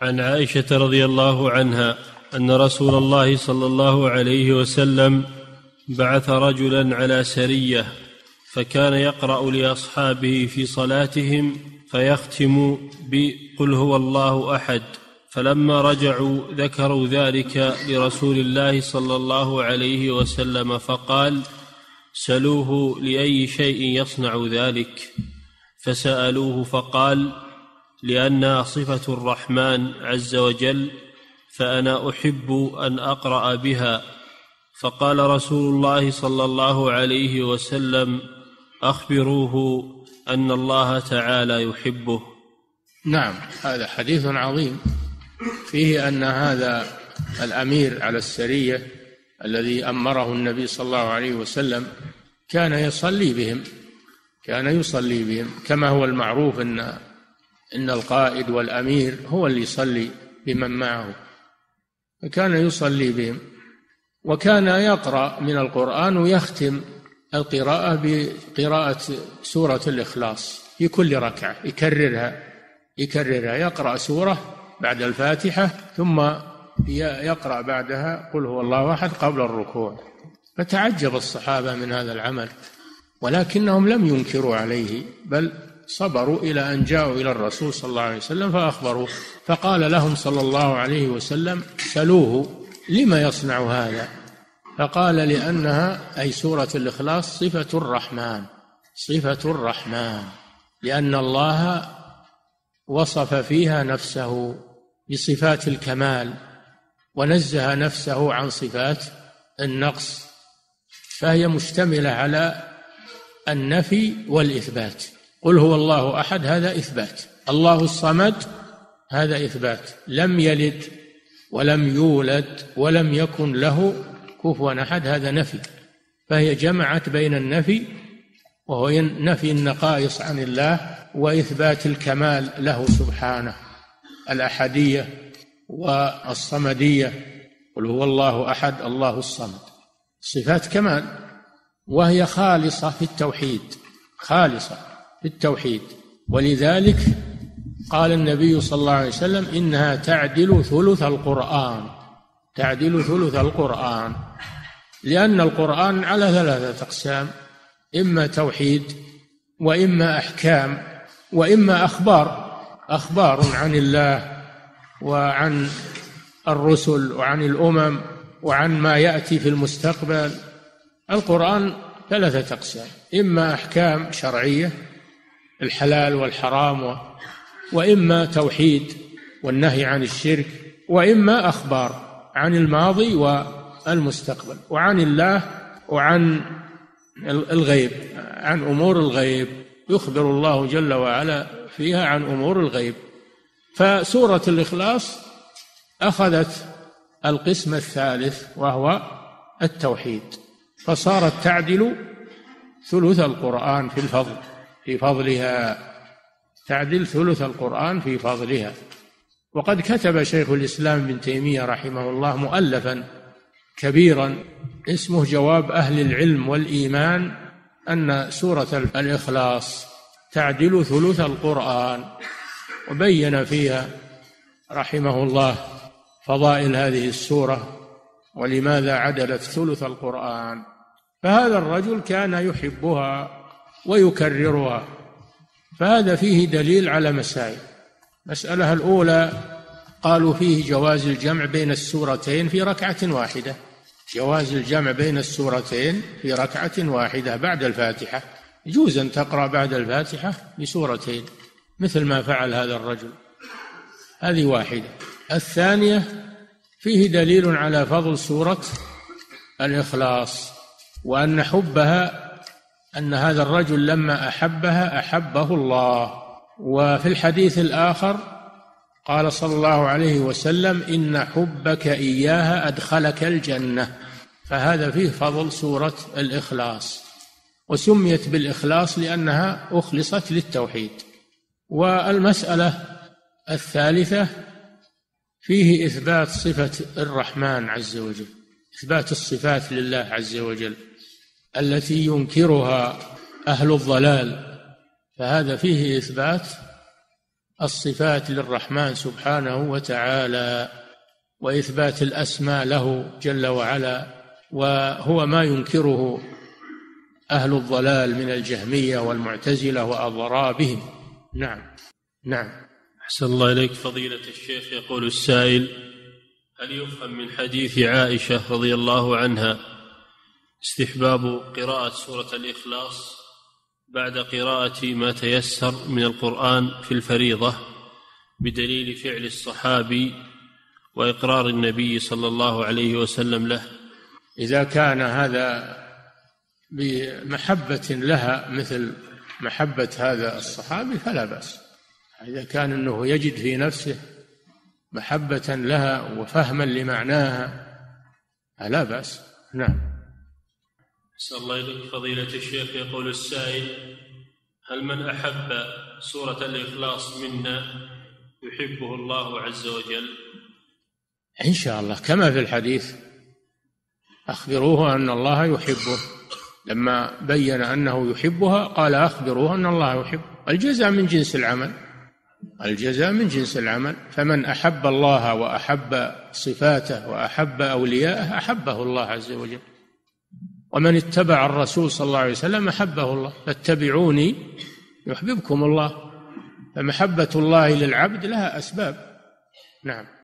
عن عائشة رضي الله عنها أن رسول الله صلى الله عليه وسلم بعث رجلا على سرية فكان يقرأ لأصحابه في صلاتهم فيختم بقل هو الله أحد فلما رجعوا ذكروا ذلك لرسول الله صلى الله عليه وسلم فقال سلوه لأي شيء يصنع ذلك فسألوه فقال لانها صفة الرحمن عز وجل فأنا أحب أن أقرأ بها. فقال رسول الله صلى الله عليه وسلم أخبروه أن الله تعالى يحبه. نعم هذا حديث عظيم. فيه أن هذا الأمير على السرية الذي أمره النبي صلى الله عليه وسلم كان يصلي بهم كان يصلي بهم كما هو المعروف إن إن القائد والأمير هو اللي يصلي بمن معه. فكان يصلي بهم. وكان يقرأ من القرآن ويختم القراءة بقراءة سورة الإخلاص في كل ركعة. يكررها يكررها. يقرأ سورة بعد الفاتحة ثم يقرأ بعدها قل هو الله أحد قبل الركوع. فتعجب الصحابة من هذا العمل ولكنهم لم ينكروا عليه بل صبروا إلى أن جاءوا إلى الرسول صلى الله عليه وسلم فاخبروه فقال لهم صلى الله عليه وسلم سلوه لما يصنع هذا؟ فقال لأنها أي سورة الإخلاص صفة الرحمن صفة الرحمن لأن الله وصف فيها نفسه بصفات الكمال ونزه نفسه عن صفات النقص فهي مشتملة على النفي والإثبات. قل هو الله أحد هذا إثبات. الله الصمد هذا إثبات. لم يلد ولم يولد ولم يكن له كفوا أحد هذا نفي. فهي جمعت بين النفي وهو نفي النقائص عن الله وإثبات الكمال له سبحانه. الأحدية والصمدية قل هو الله أحد الله الصمد. صفات كمال وهي خالصة في التوحيد خالصة. في التوحيد ولذلك قال النبي صلى الله عليه وسلم إنها تعدل ثلث القرآن. تعدل ثلث القرآن. لأن القرآن على ثلاثة أقسام إما توحيد وإما أحكام وإما أخبار. أخبار عن الله وعن الرسل وعن الأمم وعن ما يأتي في المستقبل. القرآن ثلاثة أقسام إما أحكام شرعية الحلال والحرام وإما توحيد والنهي عن الشرك وإما أخبار عن الماضي والمستقبل وعن الله وعن الغيب عن أمور الغيب. يخبر الله جل وعلا فيها عن أمور الغيب. فسورة الإخلاص أخذت القسم الثالث وهو التوحيد. فصارت تعدل ثلث القرآن في الفضل. في فضلها. تعدل ثلث القرآن في فضلها. وقد كتب شيخ الإسلام ابن تيمية رحمه الله مؤلفا كبيرا اسمه جواب أهل العلم والإيمان أن سورة الإخلاص تعدل ثلث القرآن. وبين فيها رحمه الله فضائل هذه السورة ولماذا عدلت ثلث القرآن. فهذا الرجل كان يحبها ويكررها. فهذا فيه دليل على مسائل. المساله الأولى قالوا فيه جواز الجمع بين السورتين في ركعة واحدة. جواز الجمع بين السورتين في ركعة واحدة بعد الفاتحة. يجوز أن تقرأ بعد الفاتحة بسورتين مثل ما فعل هذا الرجل. هذه واحدة. الثانية فيه دليل على فضل سورة الإخلاص وأن حبها أن هذا الرجل لما أحبها أحبه الله. وفي الحديث الآخر قال صلى الله عليه وسلم إن حبك إياها أدخلك الجنة. فهذا فيه فضل سورة الإخلاص. وسميت بالإخلاص لأنها أخلصت للتوحيد. والمسألة الثالثة فيه إثبات صفة الرحمن عز وجل إثبات الصفات لله عز وجل. التي ينكرها أهل الضلال فهذا فيه إثبات الصفات للرحمن سبحانه وتعالى وإثبات الأسماء له جل وعلا وهو ما ينكره أهل الضلال من الجهمية والمعتزلة وأضرابهم. نعم. نعم. أحسن الله إليك فضيلة الشيخ يقول السائل هل يفهم من حديث عائشة رضي الله عنها استحباب قراءة سورة الإخلاص بعد قراءة ما تيسر من القرآن في الفريضة بدليل فعل الصحابي وإقرار النبي صلى الله عليه وسلم له. إذا كان هذا بمحبة لها مثل محبة هذا الصحابي فلا بأس. إذا كان أنه يجد في نفسه محبة لها وفهما لمعناها فلا بأس. نعم. أسأل الله إليك فضيلة الشيخ يقول السائل هل من أحب سورة الإخلاص منا يحبه الله عز وجل؟ إن شاء الله. كما في الحديث أخبروه أن الله يحبه. لما بين أنه يحبها قال أخبروه أن الله يحب. الجزاء من جنس العمل. الجزاء من جنس العمل. فمن أحب الله وأحب صفاته وأحب أولياءه أحبه الله عز وجل. ومن اتبع الرسول صلى الله عليه وسلم أحبه الله. فاتبعوني يحببكم الله. فمحبة الله للعبد لها أسباب. نعم.